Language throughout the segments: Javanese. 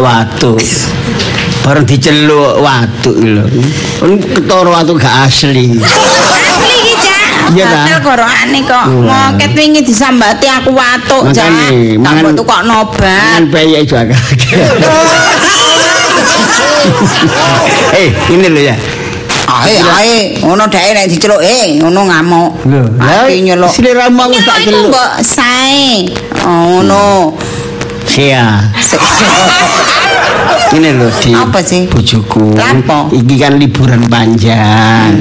Watu. Bareng diceluk watu lho. Ketara watu gak asli. Asli iki, Cak. Iya, ta? Hotel gorokane kok. Ngoket wingi disambati aku watuk, Cak. Tak mangan- mbok tukok nobat. Kan bayi juga kaget. Eh, ini lho ya. Ae, ae, ngono dhek nek diceluk, eh, ngono ngamuk. Lho, Ati nyeluk. Seliramu aku tak celuk. mbok sae. Oh, ngono. Sia. Ini lho di Apa sih? bojoku. Lapo? Iki kan liburan panjang.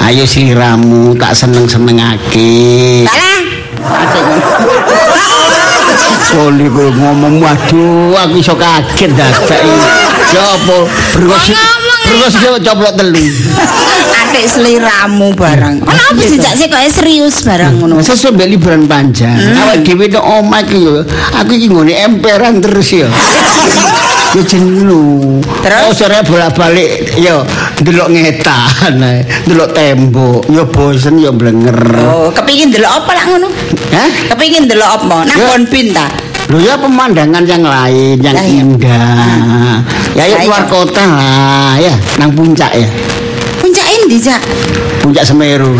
Ayo sliramu tak seneng-senengake. Salah. Soli kowe ngomong waduh aku iso kaget dadak iki. Ya apa? Berkos Berkos yo coplok telu. Atik seliramu barang. Ono apa sih Cak sih kok serius barang ngono. Masa sampe liburan panjang. Awak dhewe nek omah iki yo aku iki nggone emperan terus yo. Yo jenuh. Terus? Oh, sore bolak-balik yo ndelok ngetan, ae, ndelok tembok, yo bosen yo blenger. Oh, kepingin delok apa lah ngono? Hah? Kepingin delok apa? Nang Ya. Bonbin ta? Lho ya pemandangan yang lain, yang Lah, iya. indah. Ya yuk Lah, keluar iya. kota lah, ya nang puncak ya. Puncak endi, Cak? Puncak Semeru.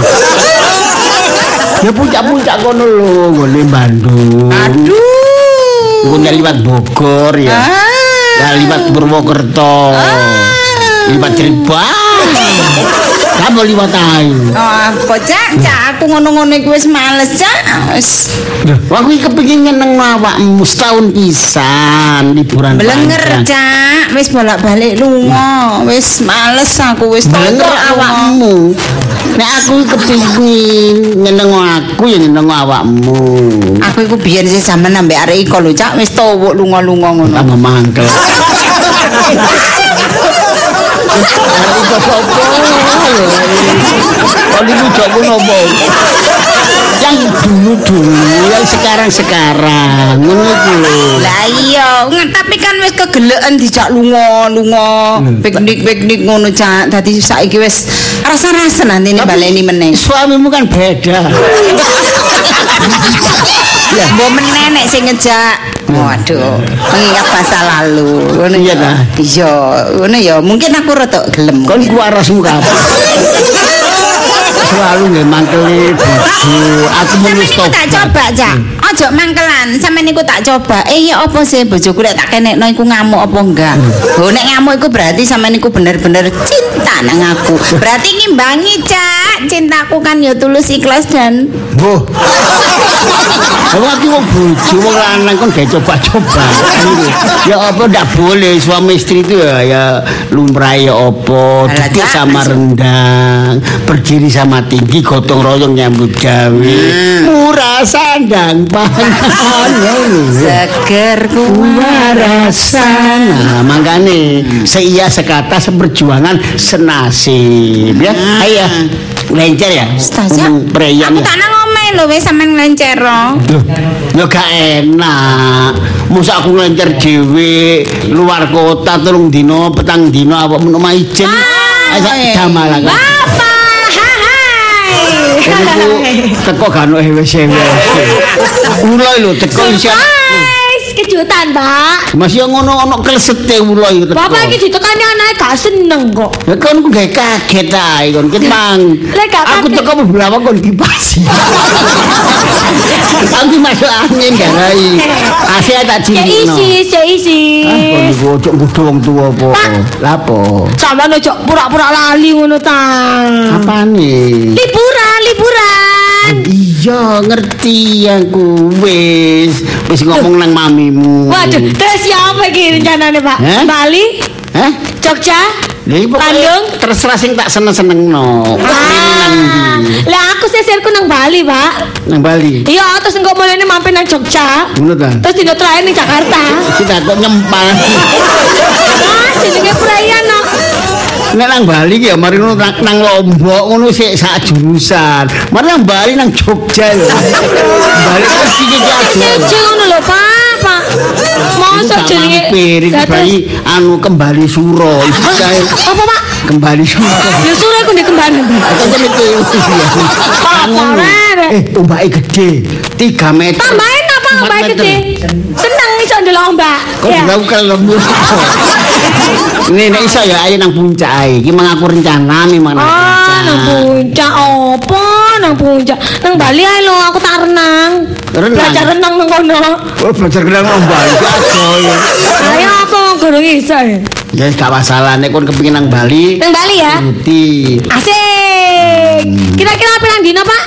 ya puncak-puncak kono lho, ngene Bandung. Aduh. Ngene liwat Bogor ya. Ah. Ya liwat Purwokerto. Liwat Cirebon. Kamu liwat ayu. Oh, apa Cak? Cak, aku ngono-ngono iku wis males, Cak. Wis Wah, aku kepengin nyeneng awakmu setahun pisan liburan Belenger. Cak. Wis bolak-balik lunga. Wis males aku wis lunga. awakmu. Nek aku kepengin nyeneng aku ya nyeneng awakmu. Aku iku biyen sih sampean ambek arek iko lho, Cak. Wis tuwuk lunga-lunga ngono. Tambah mangkel. Iku sapa? Niku jokku nopo? Yang dulu-dulu, yang sekarang-sekarang. Ngono iku lho. Lah iya, tapi kan wis kegeleken dijak lunga-lunga, piknik-piknik ngono Cak. Dadi saiki wis rasa-rasa nanti ini baleni meneh. Suamimu kan beda. Ya, mbok meneh nek sing ngejak. Waduh, mengingat masa lalu. Ngono ya. Iya, ngono ya. Mungkin aku rada gelem. Kon ku arasmu kabeh. Selalu nggih mangkeli bojo. Aku menulis niku tak coba, Cak. Ojo mangkelan. Sampe niku tak coba. Eh ya apa sih bojoku lek tak kenekno iku ngamuk apa enggak? Oh nek ngamuk iku berarti sampe niku bener-bener cinta nang aku. Berarti ngimbangi, Cak. Cintaku kan ya tulus ikhlas dan Boh. Aku aku wong bojo wong lanang kon gak coba-coba. ya apa ndak boleh suami istri itu ya ya lumrah ya apa duduk Cak, sama rendang, berdiri sama tinggi, gotong royong nyambut gawe. Murah sandang seger Warasan Nah makanya Seia sekata seperjuangan senasib ya. Ayo Lencer ya. Ustazah, preyan Aku tak nang omah lho wis sampean nglencero. Loh, ya gak enak. Masa aku ngelencer dhewe luar kota telung dino petang dino apa menawa ijen Ayo damalan teko gak ono hewe-hewe Ulai lho teko isyan Kejutan, Pak. Masih ngono ono klesete ulai teko Bapak iki ditekani anake gak seneng kok. Ya kan ku gak kaget ae kon ket mang. Aku teko beberapa kon dipasi. Aku masuk angin gak rai. Asih tak Ya cilik. isi, ya isi. Ah, kon ojo kudu wong tuwa apa. Pak. Lapo? Sampeyan ojo pura-pura lali ngono ta. Apane? Liburan, liburan. Iya, ngerti aku. Wis, wis ngomong nang mamimu. Waduh, terus siapa iki rencanane, Pak? Hah? Bali? Hah? Jogja? Bandung? terserah sing tak kene nang ndi? Lah aku sesirku nang Bali, Pak. Nang Bali. Iya, terus engko mulane mampir nang Jogja. Ngono ta? Terus dino terakhir ning Jakarta. Kita kok nyempal. Ah, jenenge perayaan no. Nek nang Bali ya mari ngono nang, nang Lombok ngono sik sak jurusan. Mari nang Bali nang Jogja lho. Bali kan iki ki ngono lho, Pak. Pak. Mosok jenenge piring Bali anu kembali suro. Iki kae Apa, Pak? kembali suro. Ya suruh aku ndek kembali. Aku kan iki. Eh, ombake gede. 3 meter. Tambahin apa ombak meter. gede? Seneng iso ndelok ombak. Kok Ya. jauh kelem. Ini nek iso ya ayo nang puncak ae. Iki mang aku rencana memang nang Ah, nang puncak opo? Nang puncak. Nang Bali ae lho aku tak renang. Renang? Belajar renang nang kono. Oh, belajar kenal ombak iki aja ya. Ayo aku gurung iso. ya. Ya gak masalah nek kon kepengin nang Bali. Nang Bali ya. Ngerti. Asik. Kira-kira pirang dino, Pak?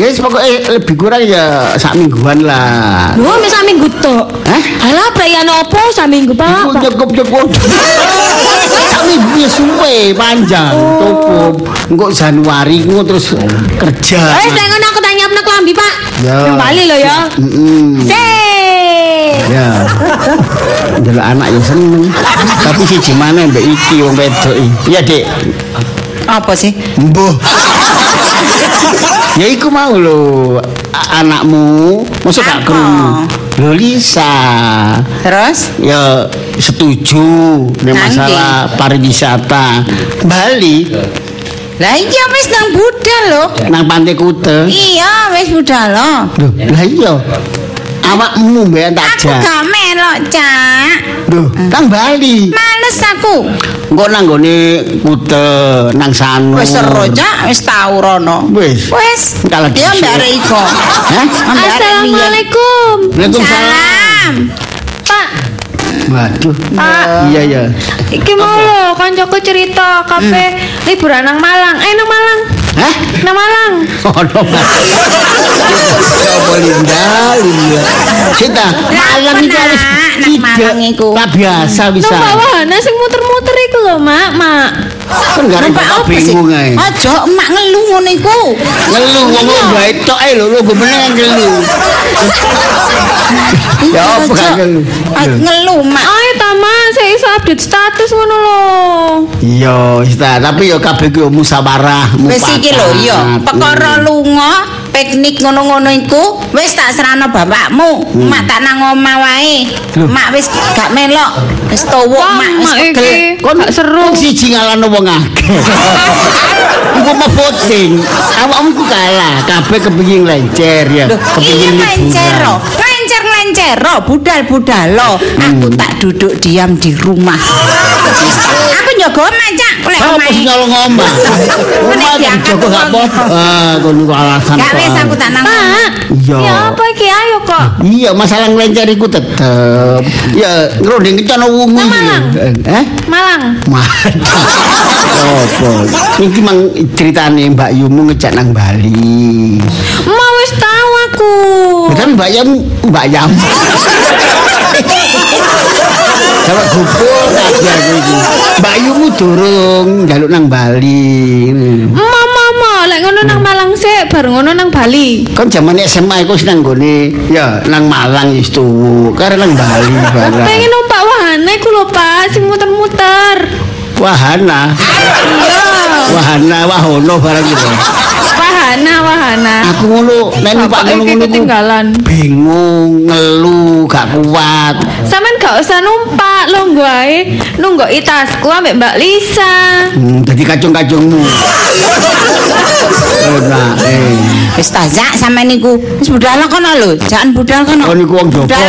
Ya yes, pokoknya lebih kurang ya sak mingguan lah. Lho, wis sak minggu tok. Hah? Alah, perayaan opo sak minggu, Pak? cukup cukup. Sak minggu ya suwe panjang cukup. Engko Januari engko terus kerja. Eh, saya ngono aku tanya apa kelambi, Pak? Ya. Nang Bali lho ya. Mm-mm. Sik. Ya. Delok anak ya seneng. Tapi si gimana mbak iki wong wedok iki. Iya, Dik. Apa sih? Mbuh. Ya iku mau lho a- anakmu masa gak krungu. Lho Lisa. Terus? Ya setuju nek Nanti. masalah pariwisata Bali Lah iya wis nang budal lho. nang Pantai Kute. Iya, wis budal lho. Lah iya. Awakmu mbek tak Aku jak. gak melok, Cak. Loh, nang Bali. Males aku. Engko nang gone Kute, nang Sanur. Wis seru, Cak. Wis tau rono. Wis. Wis. Kalau Dia disuruh. mbak Reiko. Hah? Assalamualaikum. Waalaikumsalam. Salam. Pak, Waduh. Pak. Iya ya. iki mau lho kancaku cerita kafe liburan nang Malang. Eh nang Malang. Hah? Nang Malang. Ono. Ya. Kita malam itu pernah, harus nang tidak Malang iku. tak biasa bisa. Nang bawahana sing muter-muter iku lho, Mak, Mak. Kan gak Numpak ada apa sih? bingung ae. Aja emak ngeluh ngono iku. Ngeluh wong bae tok ae lho, lu gue meneng ngeluh. Ya apa ngeluh? Ah, Ngeluh, Mak. Ayo ta, Mak, saya iso update status ngono lho. Iya, wis ta, tapi ya kabeh ku musyawarah, Wis iki lho yo, mufakat. perkara lunga piknik ngono-ngono iku wis tak serana bapakmu. Mak tak nang omah wae. Mak wis gak melok. Wis tuwuk Wah, mak wis pegel. Kon gak seru. Siji ngalahno wong akeh. Iku mau voting. Awakmu kalah, kabeh kepengin lencer ya. Kepengin lencero. liburan. Lencer lencero, budal-budal lo. Aku Hmm. tak duduk diam di rumah. Aku njogo omah, Sih nyolong omah? Omah diangkat dijogo gak apa-apa. Ah, kon iku alasan. Gak wis aku tak nang. Iya. Ya apa iki ayo kok. Iya, masalah nglencer iku tetep. Ya, kecono wungu Nang iki lho. Malang? Eh? Malang. Apa? Iki mang ceritane Mbak Yumu ngejak nang Bali. Mau wis tahu aku. Kan Mbak Yam, Mbak Yam. Sama kabeh aku iki. Mbak Yumu durung njaluk nang Bali. Mama, mama, lek ngono nang Malang sik, baru ngono nang Bali. Kan zaman SMA iku wis nang gone ya nang Malang wis tuwu, karena nang Bali barang. Pengen numpak wahana iku lho, Pak, sing muter-muter. Wahana, Iya. wahana, wahono barang gitu. Wahana, wahana. Aku ngono, nek numpak ku ketinggalan. bingung, ngeluh, gak kuat. Sampeyan gak usah numpak, lo ae nunggok tasku ambek Mbak Lisa. Hmm, jadi kacung-kacungmu. Enak, eh. Wis ta, Cak, sampe niku. Wis budal kono lho. Jangan budal kono. Oh, niku wong Joko.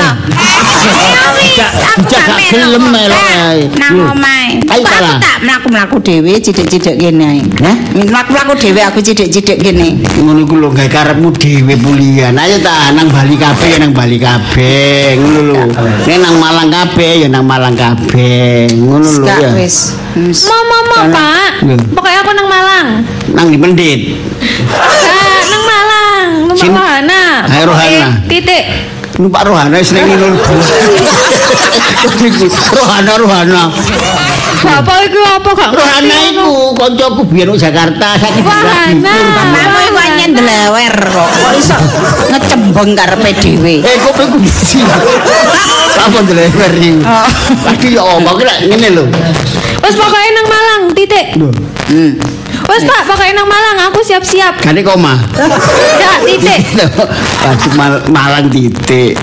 Wis, aku gak gak melok. gelem melok Eh, ae. Nang omahe. Ayo Aku tak mlaku-mlaku dhewe cidhek-cidhek kene ae. Hah? Mlaku-mlaku dhewe aku cidhek-cidhek kene. ngono iku lho gawe karepmu dhewe pulian. Ayo ta nang Bali kabeh ya nang Bali kabeh. Ngono lho. Nek nang Malang kabeh ya nang Malang kabeh. Ngono lho ya. wis. Mau, mau, Karena- Pak. Pokoknya aku nang Malang. Nang di Pendit. Numpak Sin- wahana. Ayo, Rohana. Eh, Titik. Numpak rohana wis ning ngono. Rohana rohana. Apa iku apa gak ngerti Rohana iku kancaku biyen nang Jakarta saiki Wahana. Bapakmu iku anyar ndlewer kok. Kok iso ngecembeng karepe dhewe. Eh kok iku bisi. Apa driver iki? Oh. Lagi ya omong lek ngene lho. Wes pokoknya nang Malang, titik. Hmm. Wes Pak, pokoknya nang Malang, aku siap-siap. Gane koma. Ya, titik. Mal- Malang titik.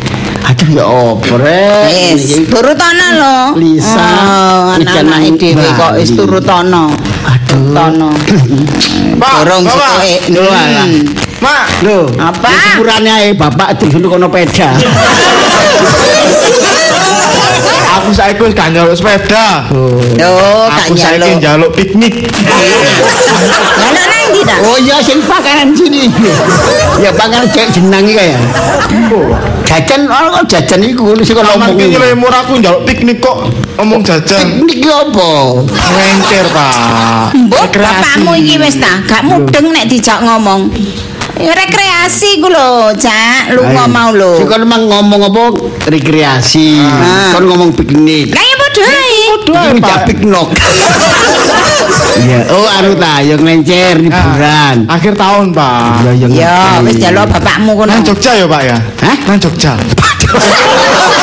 Aduh ya opo rek. Wis, turutono lho. Lisa, Oh, anak-anake nang dhewe kok wis turutono. Aduh. Tono. Pak, Dorong. Lho, Hmm. alah. Mak, Lho, Apa? Sepurane ae bapak terus kono peda. Aku saiki wis gak njaluk sepeda. Yo, gak Aku saiki njaluk piknik. Nyaluk nang ndi ta? Oh iya sing pakanan sini. ya pakanan cek jeneng iki kaya. Jajan ono kok jajan iku sing Aman ngomong. ki lemur aku njaluk piknik kok ngomong jajan. Niki apa? Ngencer, Pak. Mbok bapakmu iki wis ta, gak mudeng nek dijak ngomong. Ya rekreasi ku lho, Cak. Lunga Ayo. mau lho. Sing kono mang ngomong apa? Rekreasi. Ah. Kon ngomong piknik. Lah ya padha ae. Pak. piknik. Iya, oh anu ta, yang ngencer liburan. Akhir tahun, Pak. Ya yang Ya, wis jaluk bapakmu kono. Nang Jogja ya, Pak ya? Hah? Nang Jogja.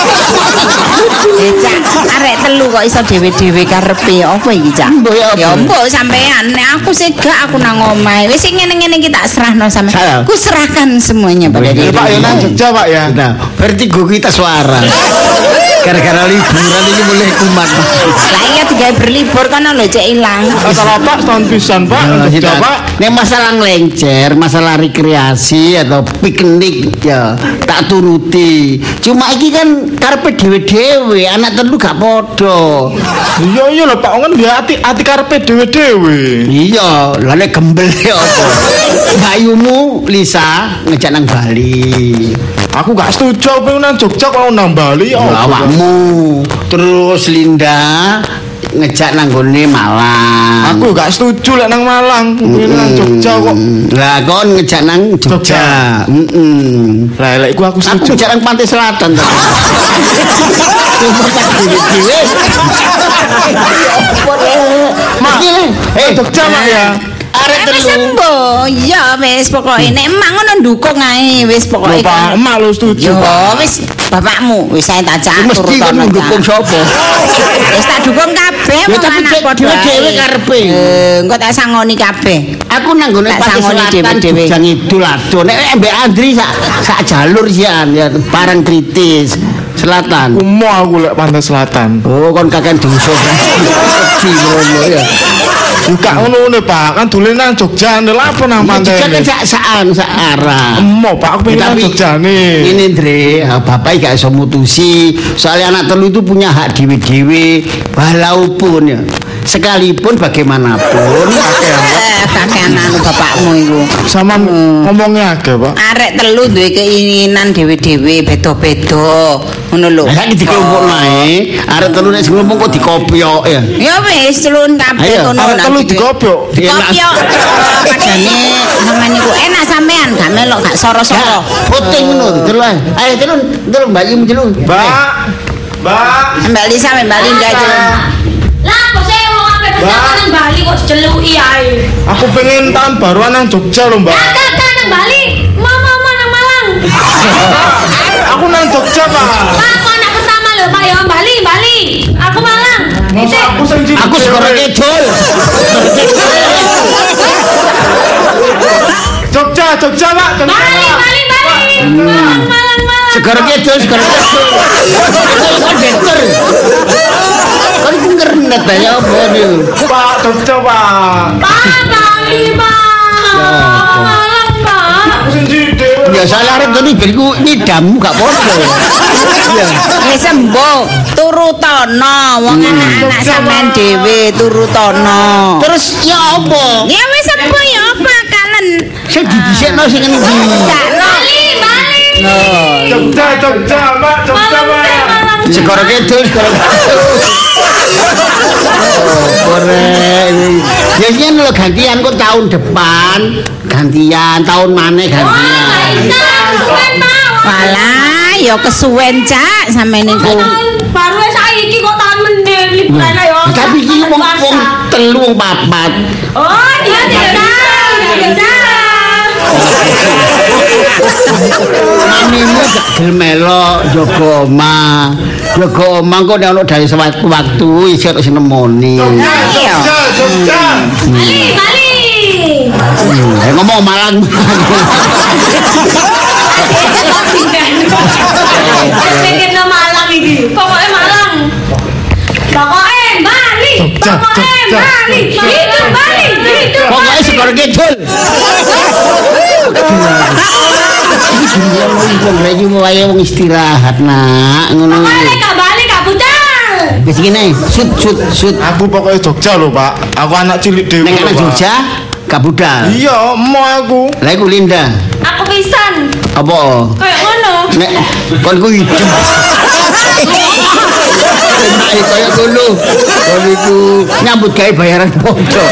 Eh, Cak, arek telu kok iso dhewe-dhewe karepe apa iki, Cak? Ya mbok sampean, nek aku sih gak aku nang omahe. Wis sing ngene-ngene iki tak serahno sampean. Ku serahkan semuanya pada diri. Pak ya nang Jogja, Pak ya. Nah, berarti gue kita suara. Gara-gara liburan ini mulai kumat. Lah iya digawe berlibur kono lho cek ilang. Pak tahun pisan, Pak. Jogja, Pak. Ini masalah ngelencer, masalah rekreasi atau piknik ya tak turuti. Cuma iki kan karpe dewe-dewe, anak telu gak podo. Iya iya lho Pak, kan dia ati ati karepe dhewe-dhewe. Iya, lane gembel ya apa. Bayumu Lisa ngejak nang Bali. Aku gak setuju pengen nang Jogja kalau nang Bali. Oh, awakmu. Terus Linda ngejak nang gone Malang. Aku gak setuju lek nang Malang. Pengen nang Jogja kok. Lah kon ngejak nang Jogja. Heeh. Lah lek iku aku Aku setuju. ngejak nang Pantai Selatan. to. Mak, eh Jogja, Mak, ya? Arek telu. Ya wis pokoke nek emak ngono ndukung ae wis Lho pokoke. Pak, kan. emak lu setuju, Yo Pak. wis bapakmu wis saya tak cak Mesti mendukung sapa? Wis tak dukung kabeh Ya, wong tapi anak padha dhewe-dhewe ae. karepe. Eh, engko tak sangoni kabeh. Aku nang gone Tak Pantai sangoni Selatan dhewe-dhewe. Jogja Ngidul adoh. Nek mbek Andri sak sak jalur sian ya barang kritis selatan. Kumo aku lek pantai selatan. Oh, kon kakek dosa. Di ngono ya. Juga ngono Pak, kan dolen nang Jogja nih apa nang pantai. Jogja kan sak saan sak arah. Emo Pak, aku pengen nang Tapi Jogja nih. Ini Andre, ah, bapak gak iso mutusi. Soalnya anak telu itu punya hak dewe-dewe walaupun ya sekalipun bagaimanapun Eh, kakean anu bapakmu iku. Sama ngomongnya agak Pak. Arek telu duwe keinginan dhewe-dhewe beda-beda. Ngono lho. Lah iki dikelompok nae, arek telu nek sing ngomong kok dikopiok ya. Ya wis celun kabeh Ayo, ngono. Arek telu gitu. digobyok. Dikopiok. Padane mangan iku enak sampean gak melok gak soro-soro. Puting ngono, telu. Ayo telu, telu Mbak Im telu. Mbak. Mbak. Mbak Lisa Mbak Linda. Lah, kok bisa nang Bali kok diceluki ae. Aku pengen tahun baruan nang Jogja loh Mbak. Kakak nang Bali, mama mama nang Malang. Aku nang Jogja Pak. Pak, aku anak pertama lho, Pak ya Bali, Bali. Aku Malang. Masa aku sing cilik Aku dhewe. kidul. Jogja, Jogja Pak. Jogja. Bali, Bali, Bali. Malang, Malang, Ngernet aja apa niku. Pak, Jogja Pak. Pak, Bali, Pak. Malang, Pak. Sing cilik dhewe. Ya salah arep tadi beriku nidam gak podo. Ya. Wis sembuh, turutono wong anak-anak sampean dhewe turutono. Terus ya apa? Ya wis sembuh ya apa kalen. Sing didhisikno sing endi? Bali, Bali. Jogja, Jogja Pak. Jogja kidul, segoro kidul. Oh, korek. Ya ini lho gantian kok tahun depan. Gantian, tahun mana Wah, gantian. Pak. Walah, ya kesuwen cak niku. Tahun baru saiki kok tahun mending liburan ayo. Tapi iki wong wong telu wong papat. Oh, dia tidak bisa. Mamimu gak gelem melok jaga omah. Jaga omah kok nek ono dari sewaktu-waktu iso sing nemoni. Iya. Jogja, Jogja. Bali, Bali. Ngomong Malang. Ke Malang ini. Pokoknya Malang. Pokoknya Bali. Pokoknya Jogja, Bali. Hidup Bali. Hidup Pokoknya segoro kidul. Iki dunia wong istirahat nak ngono. Balik gak balik gak budal. Wis ngene, sut sut sut. Aku pokoknya Jogja lho, Pak. Aku anak cilik dewe. Nek anak. Jogja gak budal. Iya, mau aku. Lah iku Linda. Aku pisan. Apa? Kayak ngono. Nek kon ku hidup. Nek kaya ngono. Kon iku nyambut gawe bayaran podo.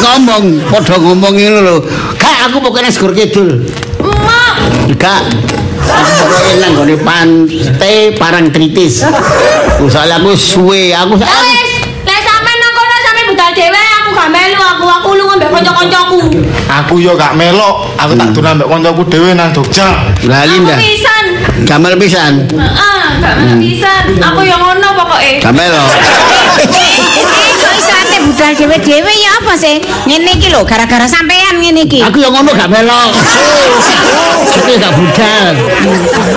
Ngomong, podo ngomong ngono lho. Kak aku pokoknya segor kidul. Mak. Kak. Aku pokoknya nang gone pantai parang tritis. Soalnya aku suwe, aku wis, lek sampean nang kono sampean budal dhewe aku gak melu aku aku lu ngambek kanca-kancaku. Aku yo gak melok. Aku tak dolan mbek kancaku dhewe nang Jogja. Lah Linda. pisan. Gamal pisan. Heeh, gak melu pisan. Aku yang ngono pokoke. Gamel lho. Eh, kok iso ate budal dhewe-dhewe ya apa sih? Ngene iki lho, gara-gara sampean ngene iki. Aku yang ngono gak melok. Aku gak budal.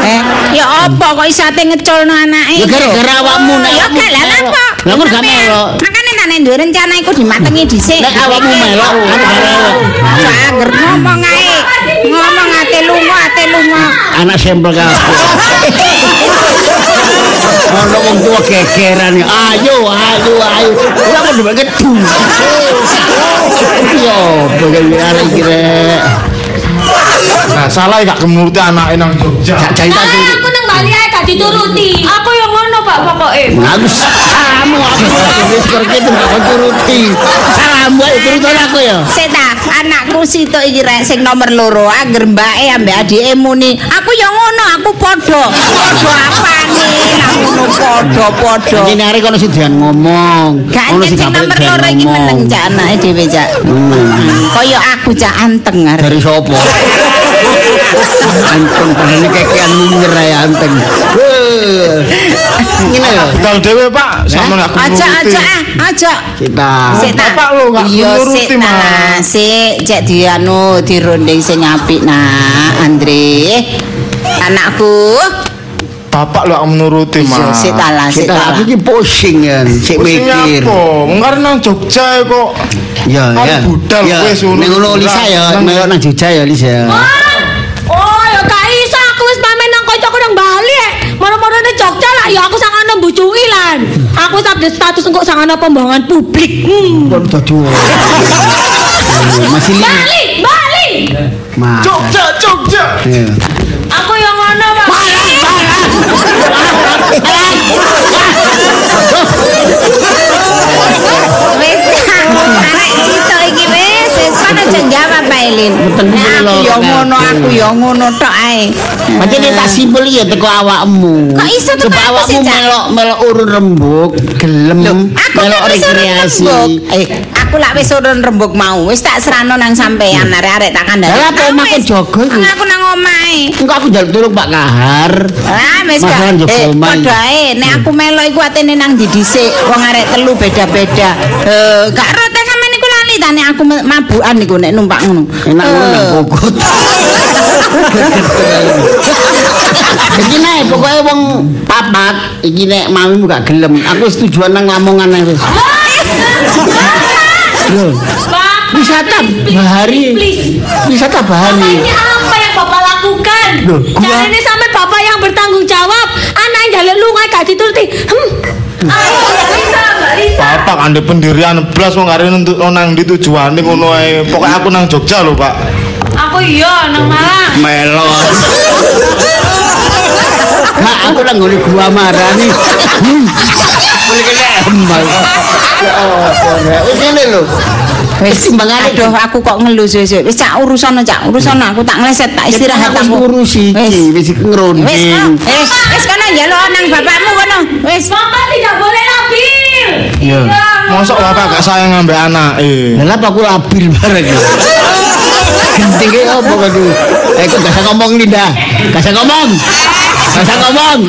Eh, ya apa kok iso ate ngeculno anake? Ya gara-gara awakmu nek Ya gak lah apa? Lah gak melok? Makane tak nek duwe rencana iku dimatengi dhisik. Nek awakmu melok, aku gak melok. Aja angger ngomong ae. Ngomong ate lunga, ate lunga. Anak sampel kabeh. Ono wong tua gegeran. Ayo, ayo, ayo. Ora mau ndek gedu. Yo, bagaimana arek iki rek. Nah, salah gak menuruti anake nang Jogja. Gak cerita sih. aku nang Bali ae gak dituruti. Aku yang ngono Pak pokoke. Aku salamu aku wis pergi itu gak turuti. Salamu ayo turutan aku ya. Sik ta, anakku situ iki rek sing nomor loro angger mbake ambek adike muni. Aku ya ngono, aku padha. Padha apane? Lah ngono padha-padha. Ini hari kono sing dian ngomong. Sing gak nomor dian loro iki ngomong. meneng cak anake dhewe cak. Hmm, Kaya aku cak anteng arek. Dari sopo? Anteng kekean munyer ya anteng. Ngene lho. Budal dhewe, Pak. Sama gak Aja menuruti. aja ah, aja. Kita. Ta. Bapak lho, gak Iya nuruti, sik ta. Mas. Sik cek dianu dirunding sing apik nak Andre. Anakku. Bapak gak menuruti, Iya Mas. sik ta lah, sik Kita ta. aku iki pusing ya, sik Pusing mikir. apa? Mengkar nang Jogja kok. Ya, Kan ya. budal Ya, wis ngono. ning ngono Lisa ya, Nang- nang Jogja ya Lisa. Oh, ya gak iso aku wis pamit nang kancaku nang Bali. eh. Moro-moro nang Jogja lah ya aku sangane mbucuki lan. Aku wis update status engko sangane pembangunan publik. Hmm. Kon dadi Masih li. Bali, Bali. Jogja, Jogja. Ya. Wis arek iki wis kumpul aku Kak. ngono, aku ya ngono tok ae. Macam ini tak simpel ya teko awakmu. Kok iso teko awakmu melok melok urun rembuk, gelem, melok rekreasi. rembug. Eh, aku lak wis urun rembug mau. Wis tak serano nang sampean arek-arek tak kandhani. Lah, apa wis. jaga iku? Aku nang omahe. Enggak aku njaluk tolong Pak Kahar. Ah, wis gak. Eh, padha ae. Nek aku melo iku atene nang ndi dhisik. Wong arek telu beda-beda. Eh, gak rata sampean niku lali ta nek aku mabukan niku nek numpak ngono. Enak ngono nang Eh. Iki nek pokoke wong papat iki nek mamimu gak gelem, aku wis tujuan nang Lamongan wis. Pak, wisata bahari. please. Wisata Bapak bahari. ini apa yang Bapak lakukan? Loh, gua- ini sampai Bapak yang bertanggung jawab. Anak yang jaluk lunga gak dituruti. Hmm. Ayo, Mbak Lisa, Mbak Lisa. Bapak kan pendirian blas wong arep untuk nang ndi tujuane ngono ae. Pokoke aku nang Jogja lho, Pak. Aku iya nang Malang. Melo. Nah, aku nang gua marani. Hmm. Wis ngene lho. Wis timbangane aduh aku kok ngelus wis wis cak urusan cak urusan aku tak ngleset tak istirahat aku aku. ngurus iki, Wis. wis Wis. Wis wis kono njaluk nang bapakmu kono. Wis. Bapak tidak boleh labil. Iya. Mosok bapak gak sayang ambek anake. Lah apa aku labil bareng. Genting ki opo kudu. Eh kok gak usah ngomong Linda. Gak usah ngomong. Gak usah ngomong.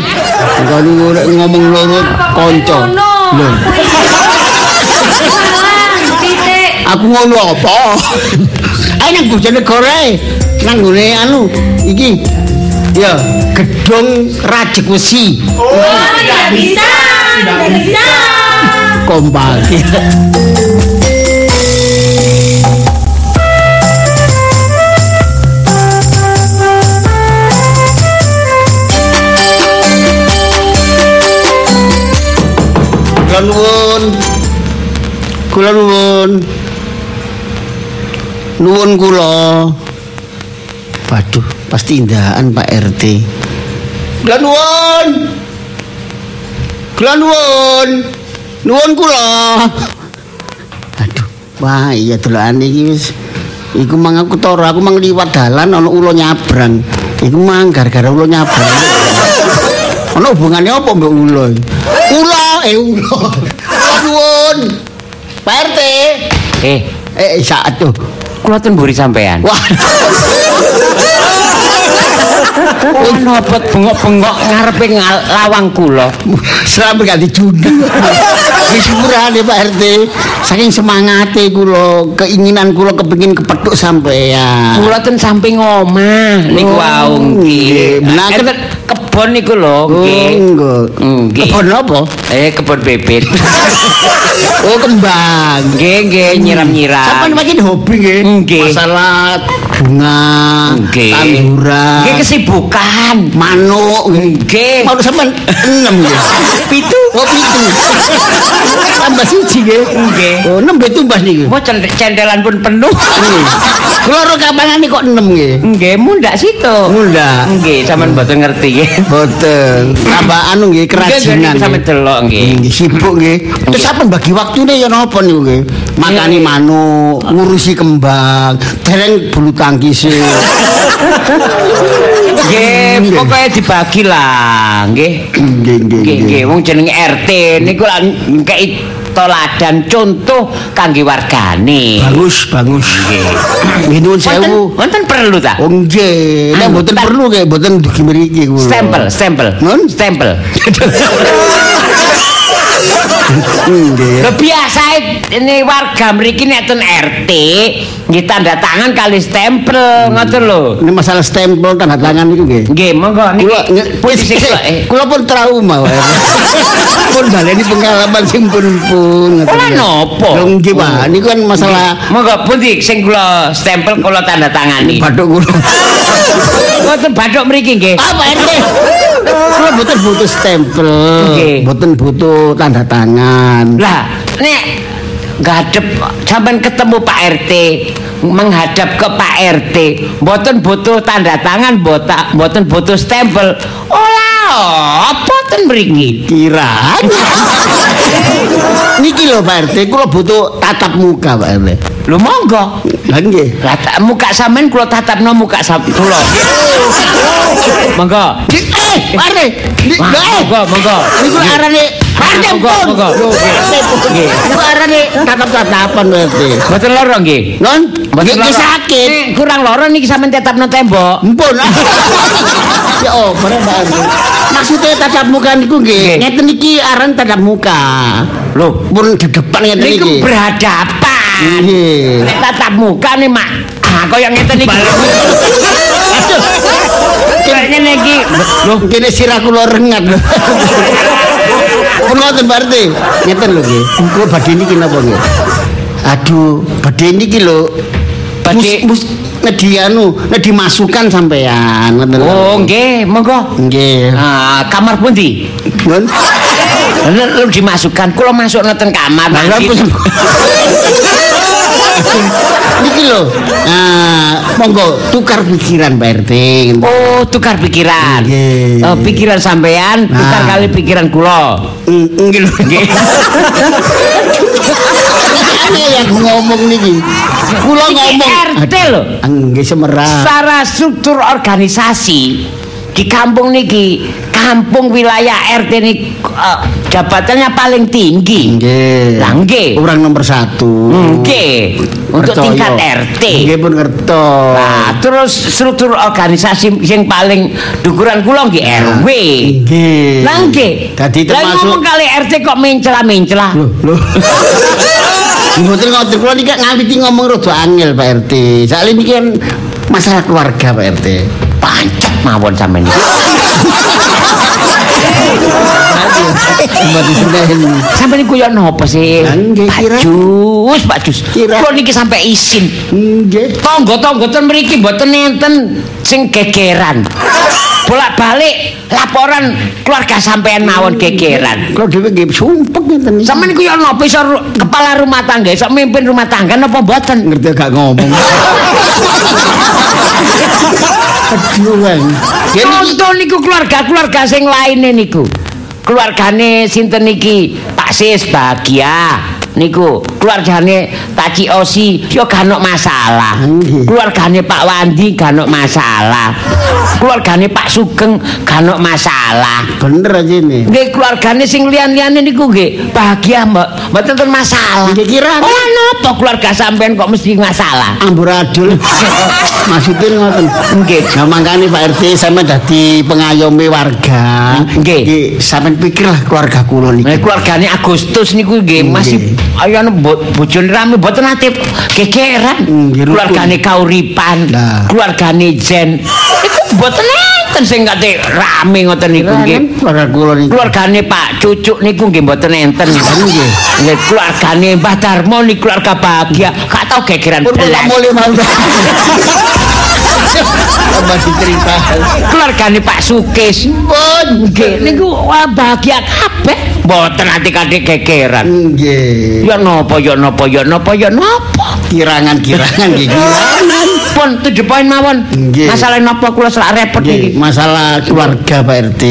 Kalau ngomong loro kanca. Lho, aku ngono apa? Ayo nang Bojonegoro ae. Nang gone anu iki. Ya, gedung Rajek Wesi. Oh, tidak bisa, tidak bisa. Kompak. Kula nuwun. Kula nuwun. Nuwun kula. Waduh, pasti indahan Pak RT. Kula nuwun. Kula nuwun. Nuwun kula. Aduh, wah iya delokane iki wis Iku mang aku toro, aku mang liwat dalan ana ulo nyabrang. Iku mang gara-gara ulo nyabrang. Ana hubungannya apa mbek ulo? iki? Kula nuwun. Pak RT. Eh, Eh, saat tuh. kula ten mburi sampean. Wah, Oh, nopot bengok-bengok ngarepe lawang kula. sampe gak dijundul. Wis murane Pak RT. Saking semangate kula, keinginan kula kepengin kepethuk sampean. Kula ten samping omah niku Oh, wau nggih. kebon niku lho, Oh, nggih. Kebon apa? Eh, kebon bibit. Oh, kembang. Nggih, nggih, nyiram-nyiram. Sampai makin hobi nggih. Masalah bunga, Nggih. tanduran, Nggih kesibukan. manuk nggih. Mau sampean enam nggih. Pitu. Oh, pitu. Tambah siji nggih. Nggih. Oh, enam betul mbah niku. Cen- cendelan pun penuh. Nggih. Kula ora kapangan kok enam nggih. Nggih, mundak situ. Mundak. Nggih, sampean mboten ngerti nggih. Boten. Tambah anu nggih kerajinan. Nggih, sampe delok nggih. Nggih, sibuk nggih. Terus apa bagi waktune ya napa niku nggih? Makani manuk, ngurusi kembang, dereng bulu tangkis. Nggih, Nggih. pokoknya dibagi lah, nggih. Nggih, nggih, Nggih, wong jenenge RT niku lah toladan contoh kangge wargane. Bagus, bagus. Nggih nuwun sewu. wonten perlu ta? Oh nggih, nek mboten perlu nggih, mboten dugi mriki kula. Stempel, stempel. Nun? Stempel. Lho biasa ini warga mriki nek ten RT nggih tanda tangan kali stempel ngoten lho. Ini masalah stempel tanda tangan itu nggih. Nggih, monggo niki. Kula eh. kula pun trauma wae. pun baleni pengalaman sing pun pun. Kula nopo? Lho nggih Pak, niku kan masalah Monggo pundi sing kula stempel kula tanda tangani. bathuk kula. Ngoten bathuk mriki nggih. Apa RT? Kula mboten butuh stempel, mboten butuh tanda tangan. Lah, nek ngadep sampean ketemu Pak RT, menghadap ke Pak RT, mboten butuh tanda tangan, botak, mboten butuh stempel. Olah, apa ten mriki? Kira. Niki lho Pak RT, kula butuh tatap muka Pak RT. Lho monggo. Lah nggih. Lah tak- muka sampean kula tatapno muka sam kula. Monggo. Di- Eh, Pak RT. Di- Wah, lho, eh. Monggo, monggo. Niku arane arane Monggo. Lho. Nggih. Niku arane tatap-tatapan RT. Mboten lara nggih. Non, Mboten lara. sakit. Kurang lara niki sampean tetapno tembok. Mpun. ya oh, RT. Maksudnya tatap muka niku nggih, ngeten iki aran tatap muka. Loh, Pun di depan ngeten niku iki. berhadapan. Nggih. Tatap muka nih mak, ah kaya ngeten iki. Aduh. Kayak ngene iki. Loh, kene sirah kula rengat lho. Pun ngoten RT. Ngeten lho nggih. Kula badhe niki napa nggih? Aduh, badhe niki lho. Badhe- ngedi anu, ngedi masukan sampean. Ngoten. Oh, nggih, monggo. Nggih. Ah, kamar pundi? Lalu dimasukkan, kula masuk nonton kamar. Lah pun. Niki lho. Nah, monggo tukar pikiran Pak RT. Oh, tukar pikiran. Nggih. Oh, pikiran sampean tukar Nah. kali pikiran kula. Nggih lho. Nggih. Yang ngomong niki. Kula ngomong. RT lho. Nggih semerah. Secara struktur organisasi di kampung niki, kampung wilayah RT ini eh, jabatannya paling tinggi. Nggih. Lah nggih. Orang nomor satu. Nggih. Untuk Percaya. tingkat RT. Nggih pun ngertos. Nah, terus struktur organisasi yang paling dukuran kula nggih RW. Nggih. Lah nggih. Dadi Lah termasuk ngomong kali RT kok mencela-mencela. Loh, loh. Mboten ngoten kula niki ngawiti ngomong rada angel Pak RT. Soalnya niki kan masalah keluarga Pak RT. Pancet mawon sampean iki. Mboten senen. Sampeyan iku ya napa sih? Pak. Jus, Pak Jus. Kula niki sampai isin. Nggih. Tangga-tangga ten mriki mboten enten sing gegeran. Bolak-balik laporan keluarga sampean mawon gegeran. Kalau dhewe nggih sumpek ngeten. Sampeyan iku napa iso ru- kepala rumah tangga, iso mimpin rumah tangga napa mboten? ngerti gak ngomong. Aduh, niki Contoh niku keluarga-keluarga sing lainnya niku. Keluargane sinten niki? Pak Sis bahagia. Niku keluargane Taci Osi yo gak masalah. Nggih. Keluargane Pak Wandi gak masalah. Keluargane Pak Sugeng gak masalah. bener aja ini. Nggih keluargane sing liyan-liyane niku nggih bahagia mbak, mboten ten masalah. Nggih, kira- Oh napa keluarga sampean kok mesti masalah? Amburadul. Maksudnya ngoten. Nggih. Nah, makanya Pak RT sama dadi pengayomi warga. Nggih. Nggih, sampean pikirlah keluarga kula Nah, niki. keluargane Agustus niku nggih Nggih. masih ayo bo, bojone rame mboten nate gegeran. Nggih, keluargane Kauripan, keluargane Jen. Mboten enten sing kate rame ngoten niku nggih. Keluargane Pak Cucuk niku nggih mboten enten. Nggih. Nggih, keluargane Mbah Darmo niku keluarga bahagia. Gak tau gegeran Pun belas. Tambah dicerita. Keluargane Pak Sukis. Pun. Nggih, niku bahagia kabeh. Mboten ati kadek gegeran. Nggih. Ya napa ya napa ya napa ya napa. Kirangan-kirangan nggih kirangan. Pun tujuh poin mawon. Nggih. Masalah napa kula selak repot iki. masalah keluarga Pak RT.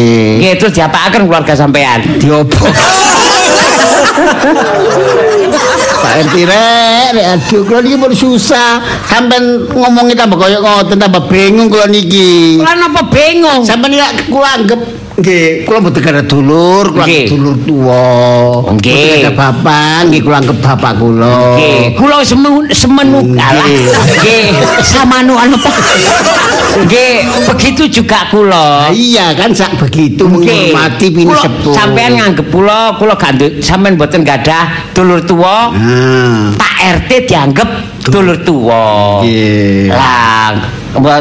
Nggih, terus diapakaken keluarga sampean. Diopo. Pak RT rek, rek aduh kula niki pun susah. Sampeyan ngomongi tambah koyo ngoten tambah bingung kula niki. Kula napa bingung? Sampeyan ya kula anggap nggih, kula mboten ada dulur, kula dulur tuwa. Nggih. Ada bapak, nggih kula anggap bapak kula. Nggih, kula semenu semenu Nggih. samanu anu Pak. Nggih, begitu juga kula. iya kan sak begitu menghormati pini Kula- sepuh. Sampean nganggep kula, kula gak sampean mboten gadah dulur tuwa. Nah, Pak RT dianggep dulur tuwa. Nggih. Lah,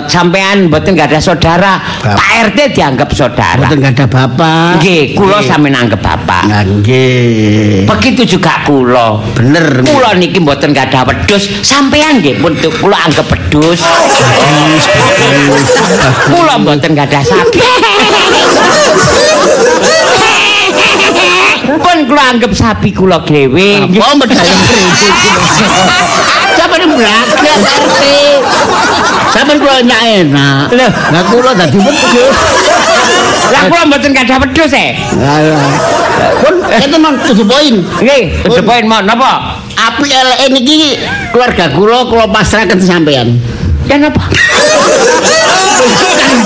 sampean mboten gadah saudara, Bap- Pak RT dianggap saudara. mboten ada bapak. Nggih, kula sampean anggap bapak. Nggih. Begitu juga kula. Bener. Kula niki mboten gadah wedhus, sampean nggih pun kula anggap wedhus. Kula mboten gadah sapi. Pun kula anggap sapi kula dhewe. Apa medayang kredit? Sampai ini beragam RT. Sampai kula nyak enak. Lah kula dadi wedhus. Lah kula mboten gadah wedhus e. Alah. Pun itu non tujuh poin. Nggih, the point mon napa? Api LE niki keluarga kula kula pasrahkan sampean.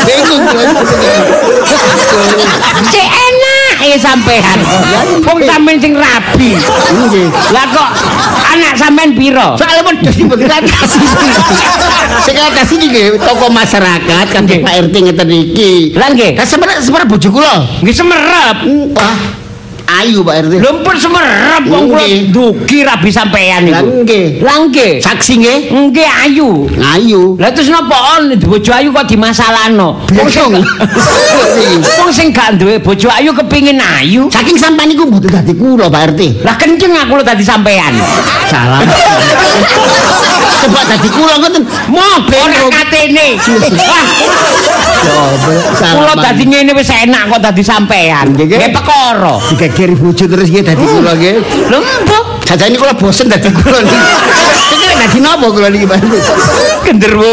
Bingung kula. Cek enak ya sampean. Wong sampean sing rabi. Nggih. Lah kok anak sampean piro? Soalnya wedhus iki mboten kasih. Sing kasih iki toko masyarakat kan Nggih. Pak RT ngeten iki. Lah nggih, Kan sebenarnya sebenarnya bojo kula. nggih semerep. Wah, ayu Pak RT. Lho pun semerep wong kula dugi rabi sampean Lah niku. nggih. Lah nggih. Saksi nggih. Nggih ayu. Ayu. Lah terus napa on bojo ayu kok dimasalahno? Wong sing. Wong sing gak duwe bojo ayu kepingin ayu. Saking sampean niku mboten dadi kula Pak RT. Lah kenceng aku lho tadi sampean. Salah. Coba dadi kula ngoten. Moh ora katene. Wah, Kula dadi ngene wis enak kok dadi sampean. Nggih, nggih. Nggih perkara. Digegeri bojo terus nggih dadi kula nggih. Lho mbok Jajane kula bosen dadi kula niki. Iki dadi napa kula niki Pak RT? genderwo.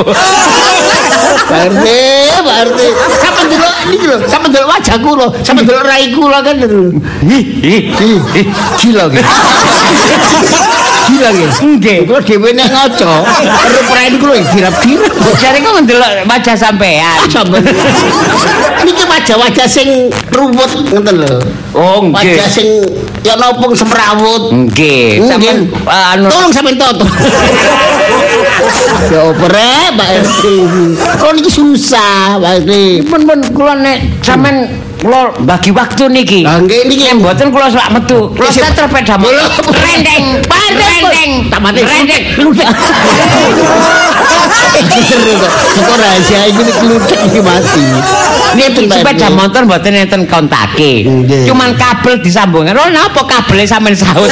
Pak RT, Pak RT. Sampeyan delok niki lho, sampeyan delok wajah kula, sampeyan delok rai kula kan lho. Ih, ih. Ih, ih, gila nggih. Gila nggih. Nggih. Kula dhewe nek ngaca, rup rai niku lho girap-girap. Jare kok ndelok wajah sampean. Sampeyan. Niki wajah-wajah sing ruwet ngoten lho. Oh, nggih. Wajah sing ya nopong semrawut. Nggih, sampean Nggih. anu Tolong sampean toto. ya opere Pak RT. Kok niki susah Pak RT. pun pun kula nek sampean kula bagi waktu niki. Lah nggih niki Nek mboten kula sak metu. Kula seter peda Lho. Rendeng, rendeng, Tamane. rendeng. Kok rahasia iki kluthek iki mati. Niki sepeda motor mboten enten kontake. Cuman kabel disambungkan. Oh, napa kabelnya sampean saut?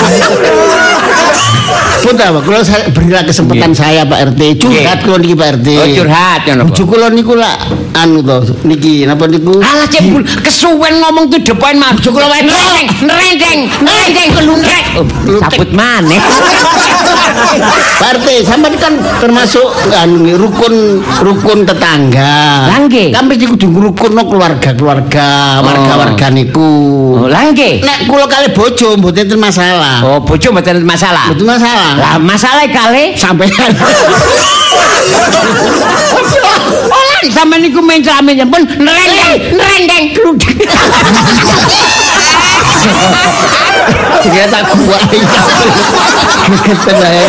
Pun ta, kula berilah kesempatan saya Pak RT curhat kula niki Pak RT. Oh, curhat ngono. Bojo kula niku lak anu to niki napa niku? Alah cebul kesuwen ngomong the point mah. Kula wae rendeng, rendeng, rendeng keluntrek. Oh, Sabut maneh. Pak RT sampean kan termasuk rukun rukun tetangga. Lah, nggih. Kan mesti kudu ngrukunno keluarga-keluarga, warga-warga niku. Oh, lah nggih. Nek kula kali bojo mboten masalah. Oh, bojo mboten masalah. Mboten masalah. Lah masalah kali Sampean. Sampean niku main celame pun rendeng, rendeng kludek. Dia tak kuat. Keten ae.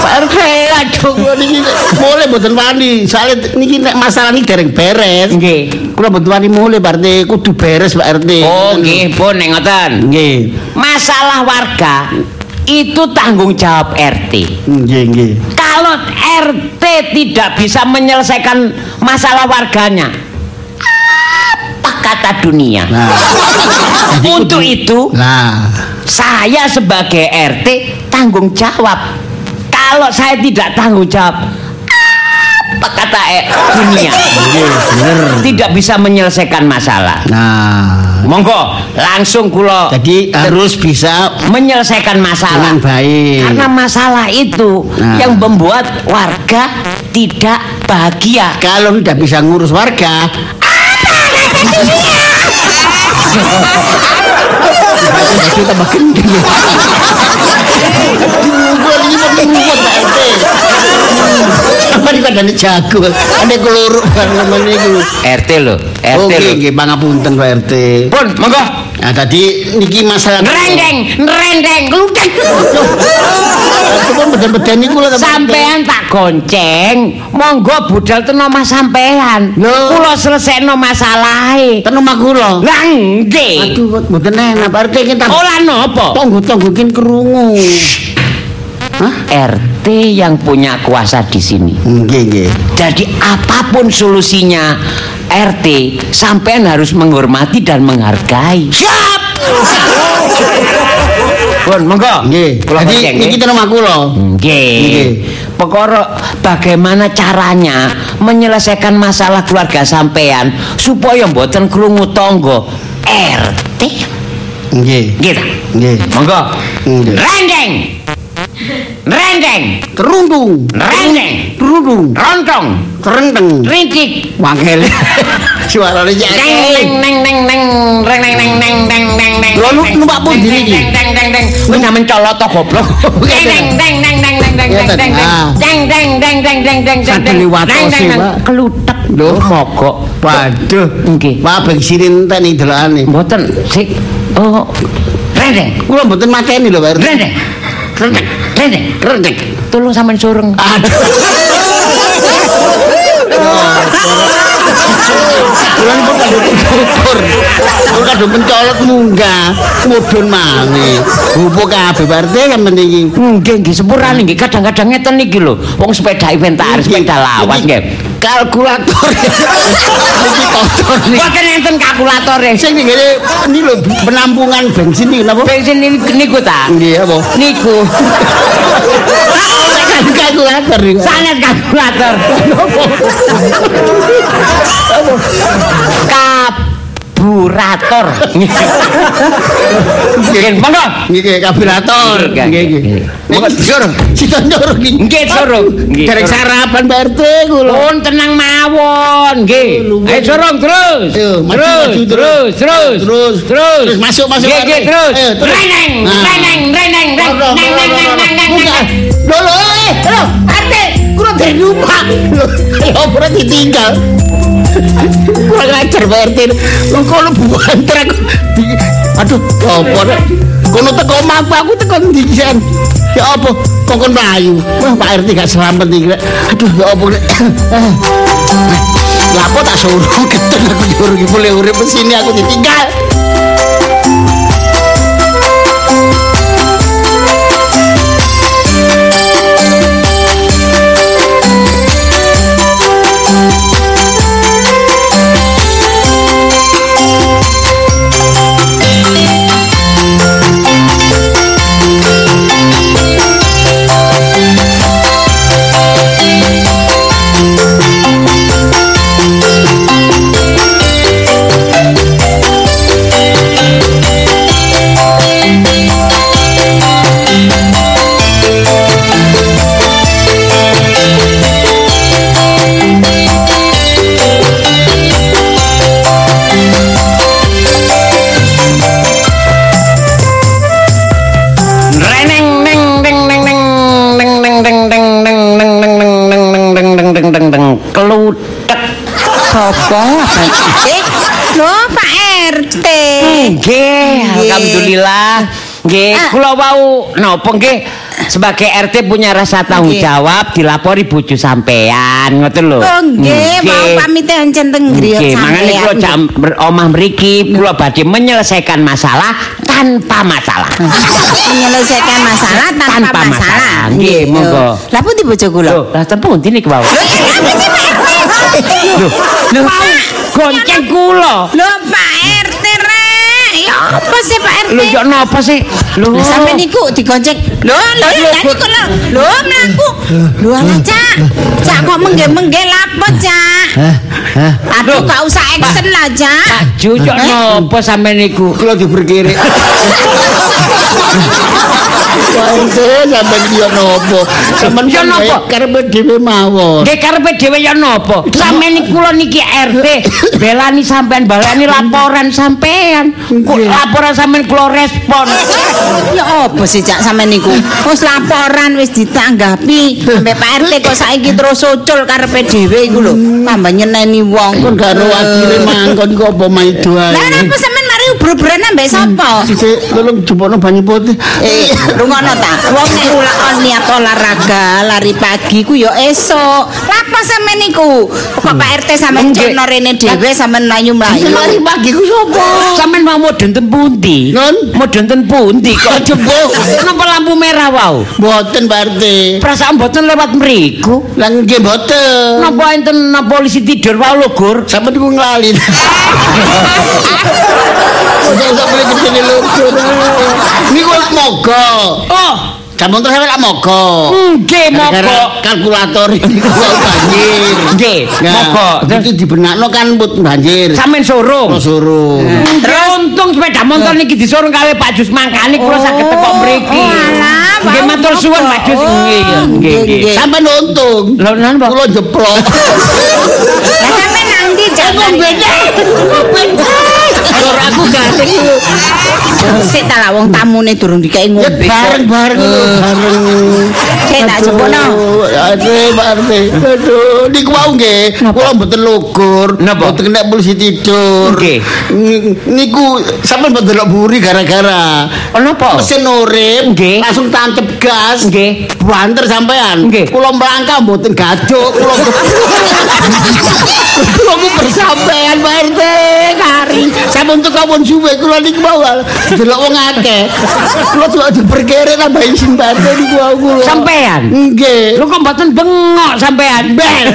Pak RT aduh niki mulai mboten wani. Soale niki nek masalah niki dereng beres. Nggih. Kula mboten wani Pak RT kudu beres Pak RT. Oh, nggih, pun nek ngoten. Nggih. Masalah warga itu tanggung jawab RT. Nggih, nggih. Kalau RT tidak bisa menyelesaikan masalah warganya, apa kata dunia? Nah. Untuk kudu- itu, Nah, saya sebagai RT tanggung jawab. Kalau saya tidak tanggung jawab, apa kata eh, dunia? bener. Tidak bisa menyelesaikan masalah. Nah, Monggo, langsung kulo jadi harus bisa menyelesaikan masalah. dengan baik. Karena masalah itu Nah. yang membuat warga tidak bahagia. kalau tidak bisa ngurus warga, Jadi tambah gendeng. Bapak ini jago. Ini keluruk barengan ini. RT lho. RT okay, oh, lho. Oke, pangapunten Pak RT. Pun, monggo. Nah, tadi niki masalah nrendeng, nrendeng, kluteng. Sampean sampean tak gonceng, monggo budal teno mas sampean. Kula selesekno masalahe. Teno mak kula. Lah nggih. Aduh, mboten enak, Pak RT kita. Ola nopo? Tunggu-tunggu kin kerungu. Hah? RT yang punya kuasa di sini. Nggih, nggih. Jadi apa pun solusinya RT sampean harus menghormati dan menghargai. Siap. Pun monggo. Nggih. Kula Jadi gonceng, niki nggih. ten omah kula. Nggih. Pokoknya bagaimana caranya menyelesaikan masalah keluarga sampean supaya mboten krungu tangga RT. Nggih. Nggih? Nggih. Monggo. Rendeng. Rendeng. Kerundung. Rendeng. Kerundung. Rontong. Kerenteng. Rintik. Wangkel. Suarane Neng jake. neng neng neng neng reng neng neng neng neng neng neng. Lho, lu numpak pundi iki? Neng neng neng neng. Wis sampean colot to goblok. Neng neng neng neng neng neng neng neng neng. Ah. Neng neng neng neng neng neng. Sampai liwat ose, Pak. Kelutek. Lho. mogok. Waduh. Nggih. Wah, bensin entek nih delokane. Mboten sik. Oh. Rendeng. Kula mboten mateni lho, Pak RT. Rendeng. renteng, renteng, renteng. Tolong sampean sureng. Aduh. Kula niku kadung ukur. Kula kadung mencolot munggah, mudhun maneh. Bupo kabeh Pak RT sampeyan iki. Nggih nggih sepurane nggih kadang-kadang ngeten iki lho. Wong sepeda inventaris sepeda lawas nggih. Kalkulator. Iki kotor nih. Mboten enten kalkulatore. Sing ngene ini lho penampungan bensin iki napa? Bensin ini niku ta. Nggih apa? Niku. kalkulator iki. Sanes kalkulator. Kaburator. Nggih, monggo. Nggih, kaburator. Nggih, nggih. Monggo, Sur. Sita nyoro iki. Nggih, Sur. Dereng sarapan Pak RT kula. Pun tenang mawon, nggih. Ayo Sur, terus. Terus, terus, terus. Terus, terus. Masuk, masuk. Nggih, nggih, terus. Reneng, reneng, reneng, reneng, reneng, reneng, reneng, Lho, lho, lho, RT kula dari rumah. Lho ora ditinggal. Kula ngajar Pak RT. Lho buan trek. Di- Aduh, apa? Kono teko omahku aku teko ndi jan? Ya apa? Kongkon mlayu. Wah, Pak RT gak selamat rek. Aduh, ya apa rek? Lapo tak suruh ketun aku iki boleh urip sini aku ditinggal. Eh, lho Pak RT. nggih alhamdulillah nggih Ah. kula wau napa nggih sebagai RT punya rasa tanggung jawab dilapori bojo sampean ngoten lho Oh nggih, mau pamit encen teng griya Nggih, mangane kula sampean. jam omah mriki kula badhe menyelesaikan masalah tanpa masalah. menyelesaikan masalah tanpa, Tanpa masalah. Nggih, monggo. Lah pundi bojo kula? Lah ten pundi niku wau? Lho, apa sih? Lho, lho, gonceng kula. Lho Pak RT rek, ya apa sih Pak RT? Lho, yo napa sih? Lho, sampe niku digonceng. Lho, lho, lho lho. Lho mlaku. Lho ala Cak. Cak kok mengge-mengge lapo, Cak? Hah? Hah? Aduh, gak usah action lah, Cak. Pak Ju, yo Eh? napa sampe niku? Kula diberkiri. Sampean dia nopo? Sampean Ya kan nopo? karepe dhewe mawon. Nggih karepe dhewe yo napa? Sampeyan niku kula niki RT, belani sampean balani laporan sampean. Kok laporan sampean kula respon. Ya apa sih Cak sampe niku? Wis laporan wis ditanggapi. Sampai Pak RT kok saiki terus ucul karepe dhewe iku lho. Tambah nyeneni wong. Kon karo akhire mangkon kok apa maido ae. Lah napa sampean mari ubur-uburan ambek sapa? Sik tolong jupukno banyu putih. Eh, rungono ta. Wong nek ula niat olahraga, lari pagi ku ya esuk. Lapa sampe niku? Kok Pak RT sampe Nggih. cekno rene dhewe sampe mlayu-mlayu. Sing lari pagi ku sapa? Sampeyan mau mudhun ten pundi? Nun? Mudhun ten pundi kok jebul? Napa lampu merah wau? Mboten Pak RT. Perasaan mboten lewat mriku. Lah nggih mboten. Napa enten polisi tidur wau lho, Gur? Sampe niku nglali. Ini kok moga. Oh. Jamon terus sampai moga. Nggih, moga. Kalkulator ini kok banjir. Nggih, moga. Itu dibenakno kan mut banjir. Sampeyan suruh. Oh, suruh. Eh, untung sepeda montor niki disuruh kawe Pak Jus mangkani kula oh, saged teko mriki. Nggih matur suwun Pak Jus. Oh, nggih, nggih. Sampeyan untung. Lha nang kula jeplok. Sampeyan nanti jangan. Beda. Kalau aku lho. Sik ta lah wong tamune durung dikai Ya ngombe. bareng-bareng bareng. Sik tak jebokno. Aduh, Pak RT. Aduh, niku mau nggih. Kula mboten lugur, mboten kena polisi tidur. Nggih. Niku sampean mboten delok buri gara-gara Oh, napa? mesin urip Nggih. langsung tancep gas. Nggih. Banter sampean. Kula melangkah mboten gaduk. Kula Kula mu bersampean Pak RT kari. Sampun teko pun suwe kula niku mau delok wong akeh. Kula tuh diperkere tambah isin Pak RT niku aku. Sampean. Nggih. Lho kok mboten bengok sampean? Ben.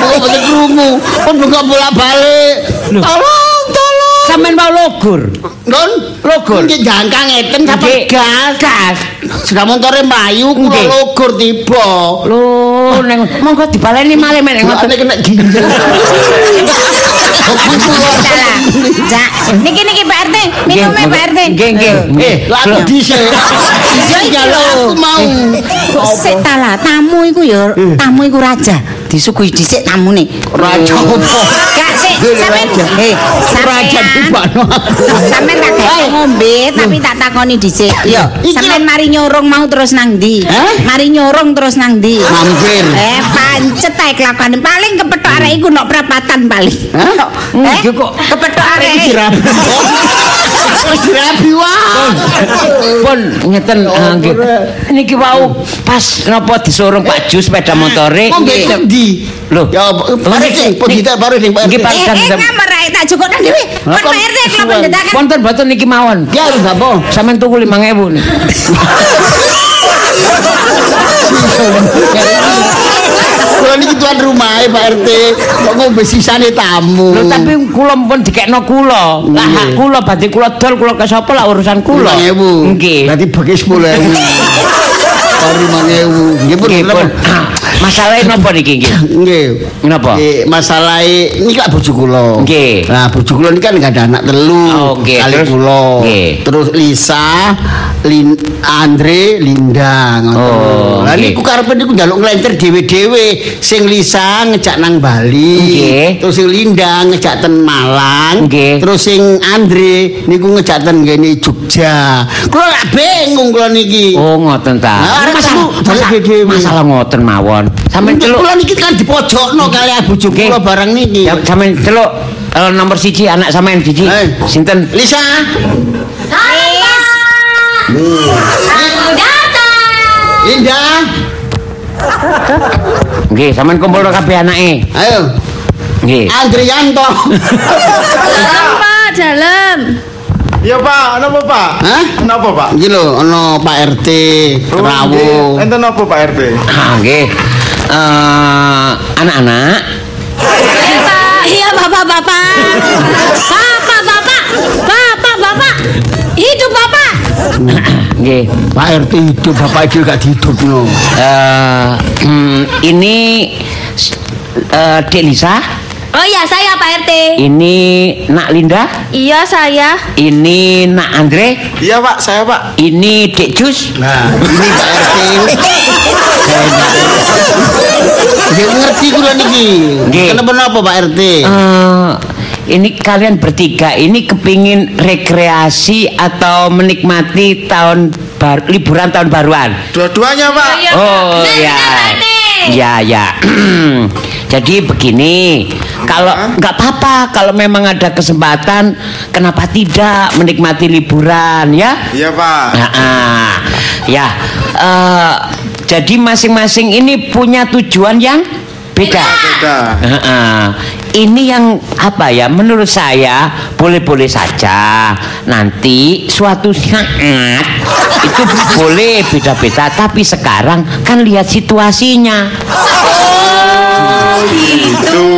Kok mboten krungu. Pun bengok bolak-balik. Tolong, tolong. Sampean mau logur. Nun, Logur. Nggih jangka ngeten sampe gas. Gas. Sudah montore mlayu kula logur tiba. Lho, neng monggo dibaleni malih meneh ngoten. Ngoten kena ginjal. Salah. Cak, niki niki Pak RT, minume Pak RT. Nggih, nggih. Eh, laku dhisik. Iya, iki Jaluk lho. aku mau. Sik ta lah, tamu iku ya, tamu iku raja. Disuguhi dhisik tamune. Raja apa? Gak sik, sampean. Eh, Raja dibano. Sampean tak gawe ngombe, tapi tak takoni dhisik. Iki sampean mari nyorong mau terus nang ndi? Mari nyorong terus nang ndi? Mampir. Eh, pancet ae kelakuan. Paling kepethuk arek iku nok perapatan paling. Hah? Nok, Eh, Nggih kok. kepethuk arek. Dirabi. Wis dirabi wae. Pun ngeten ah, nggih. Niki wau pas napa disurung Pak Jus sepeda motore. Nggih Loh. Ya pare sing pojita pare sing Pak Nggih, RT. Pak. Eh, Kan eh, sam- ngamar ae tak jukukno dhewe. Pak RT kenapa nyedakan? Wonten boten niki mawon. Ya wis apa? Sampeyan tuku 5000 nih. Kula niki tuan rumah Pak RT. Kok ngombe sisane tamu. Lho tapi kula pun dikekno kula. Lah Nggih. hak kula badhe kula dol kula ke sapa lah urusan kula. 5000. Nggih. Berarti bagi 10000. Kari 5000. Nggih pun. Nggih pun. Ah, Masalahnya napa niki nggih? Nggih. Napa? Nggih, masalah ini kan bojo kula. Nggih. Nah, bojo kula ini kan enggak ada anak telu. Oh, nggih. Kali kula. Terus Lisa, Lin, Andre, Linda ngono. Oh, Lah niku karepe niku njaluk nglenter dhewe-dhewe. Sing Lisa ngejak nang Bali. Nggih. Terus sing Linda ngejak ten Malang. Nggih. Terus sing Andre niku ngejak ten ngene Jogja. Kula lak bingung kula niki. Oh ngoten ta. Nah, masalah, masalah, ngoten mawon. Sampeyan celuk Kula niki kan dipojokno kali bojo Nggih. kula barang niki. Ya sampeyan celuk eh, nomor siji anak sampeyan siji. Eh. Sinten? Lisa. Aku datang. Linda. Nggih, sampeyan kumpul kabeh anake. Ayo. Nggih. Andrianto. Apa dalam? Iya Pak, napa Pak? Hah? Napa Pak? Iki lho ana Pak RT Rawo. Enten napa Pak RT? Ah, nggih. Eh, anak-anak iya bapak bapak. Bapak bapak. Bapak bapak. Hidup bapak. Nggih. Pak RT hidup bapak itu gak dihidupno. Eh, hmm, ini eh Dek Lisa, Oh iya saya Pak RT. ini Nak Linda, Iya saya. ini Nak Andre, Iya Pak, saya Pak. ini Dek Jus. Nah, ini Pak RT. Dia ngerti kula niki. Kenapa napa Pak RT? Eh, ini kalian bertiga ini kepingin rekreasi atau menikmati tahun bar- liburan tahun baruan? Dua-duanya Pak. Oh Nah, ya, benar, ya ya. Jadi begini, kalau nggak apa-apa kalau memang ada kesempatan, kenapa tidak menikmati liburan ya? Iya Pak. Nah, ah, ya. eh, jadi masing-masing ini punya tujuan yang beda. Beda. Heeh. Ini yang apa ya? Menurut saya boleh-boleh saja. Nanti suatu saat itu boleh beda-beda. Tapi sekarang kan lihat situasinya. Itu.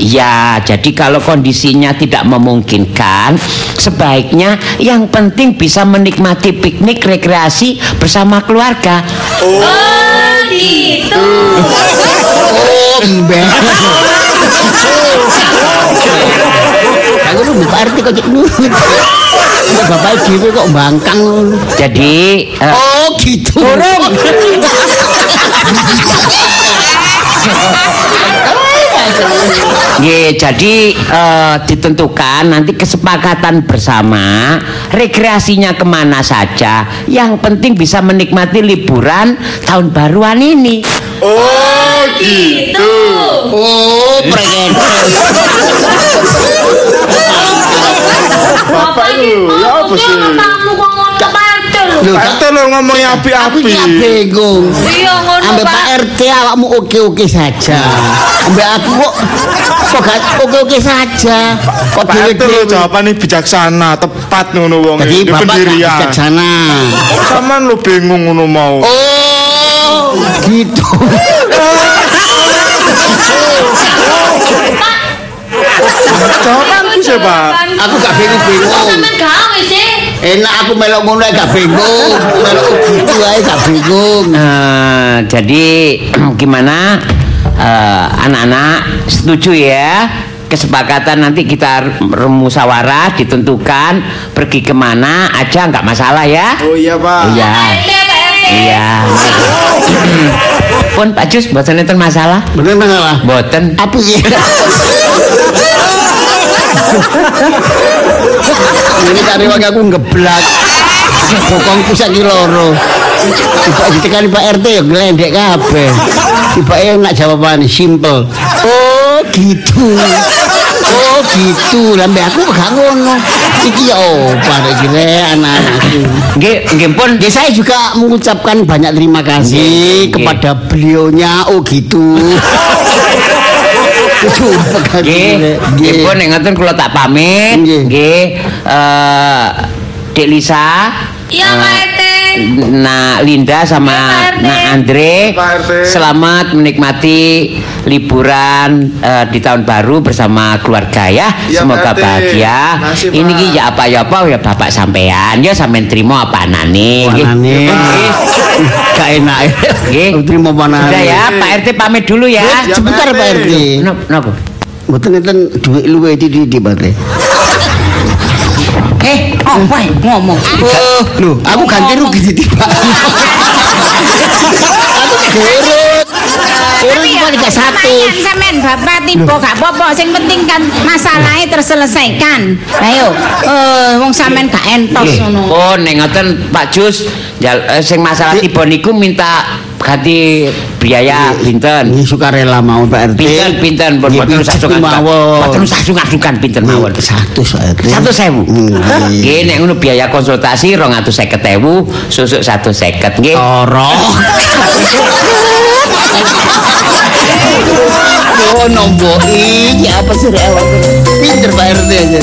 Ya, jadi kalau kondisinya tidak memungkinkan, sebaiknya yang penting bisa menikmati piknik rekreasi bersama keluarga. Oh gitu. Oh, mbak. Aku lu Pak RT kok. Bapak dhewe kok bangkang. Jadi eh, Oh, gitu. Nggih, jadi eh, ditentukan nanti kesepakatan bersama rekreasinya ke mana saja. Yang penting bisa menikmati liburan tahun baruan ini. Oh gitu. Oh, preket. Bapak itu ya apa sih? Pak RT lho. Pak lo ngomongnya Aku api-api. iki bingung. Iya ngono Ambek Pak. Pak RT awakmu oke-oke saja. Ambek aku kok kok gak oke-oke saja. Kok Pak lo dhewe-dhewe. jawabannya bijaksana, tepat ngono wong. Gak pendirian. bijaksana. Saman lo bingung ngono mau. Oh, gitu. Jawaban bisa Pak. Aku gak bingung-bingung. Sampe gawe sih. Enak aku melok ngono gak bingung. Melok gitu ae gak bingung. Eh, jadi gimana Eh, anak-anak setuju ya kesepakatan nanti kita musyawarah ditentukan pergi ke mana aja nggak masalah ya Oh iya Pak. iya Iya iya pun Pak Jus boten enten masalah Bener masalah. boten Apa ya? Ini kari wong aku ngeblak. Bokongku saiki loro. Tiba ditekani Pak RT ya glendek kabeh. Tiba enak jawabannya simple. Oh gitu. Oh gitu. Lah mbak aku gak ngono. Iki ya apa iki rek anak-anakku. Nggih, nggih pun Ya, saya juga mengucapkan banyak terima kasih kepada beliaunya. Oh gitu. Nggih, pun nek ngoten kula tak pamit. Nggih. Eh Dek Lisa. Iya, Pak RT. Nak Linda sama RT. Nak Andre. Selamat menikmati liburan eh, di tahun baru bersama keluarga ya. Iya, Semoga Pak bahagia. Makasih, Ini ki ya apa ya apa ya Bapak sampean ya sampean trimo apa. Panane. Nggih. Gak enak ya. Nggih. Terima panane. Udah ya, Pak RT pamit dulu ya. Ya, Sebentar Pak RT. Napa? Mboten ngeten duit luwe di di di Pak RT. Eh, apa ya? ngomong? Oh, lho, aku ganti rugi di Pak. Aku gerut. Tapi cuma ya, tiga satu. sampean bapak tiba gak apa-apa sing penting kan masalahnya terselesaikan ayo eh wong sampean gak entos ngono Oh, ngoten Pak Jus, eh, sing masalah tiba niku minta ganti biaya pinten? Ini sukarela mau Pak RT. Pinten pinten pun boten usah sungkan. mawon. Boten usah sungkan-sungkan pinten mawon. Satu Pak RT. Satu sewu. Nggih. Nggih, nek ngono biaya konsultasi rong atus seket ewu, susuk satu seket nggih. Toro. Oh, nombo iki apa sih rek? Pinter Pak RT aja.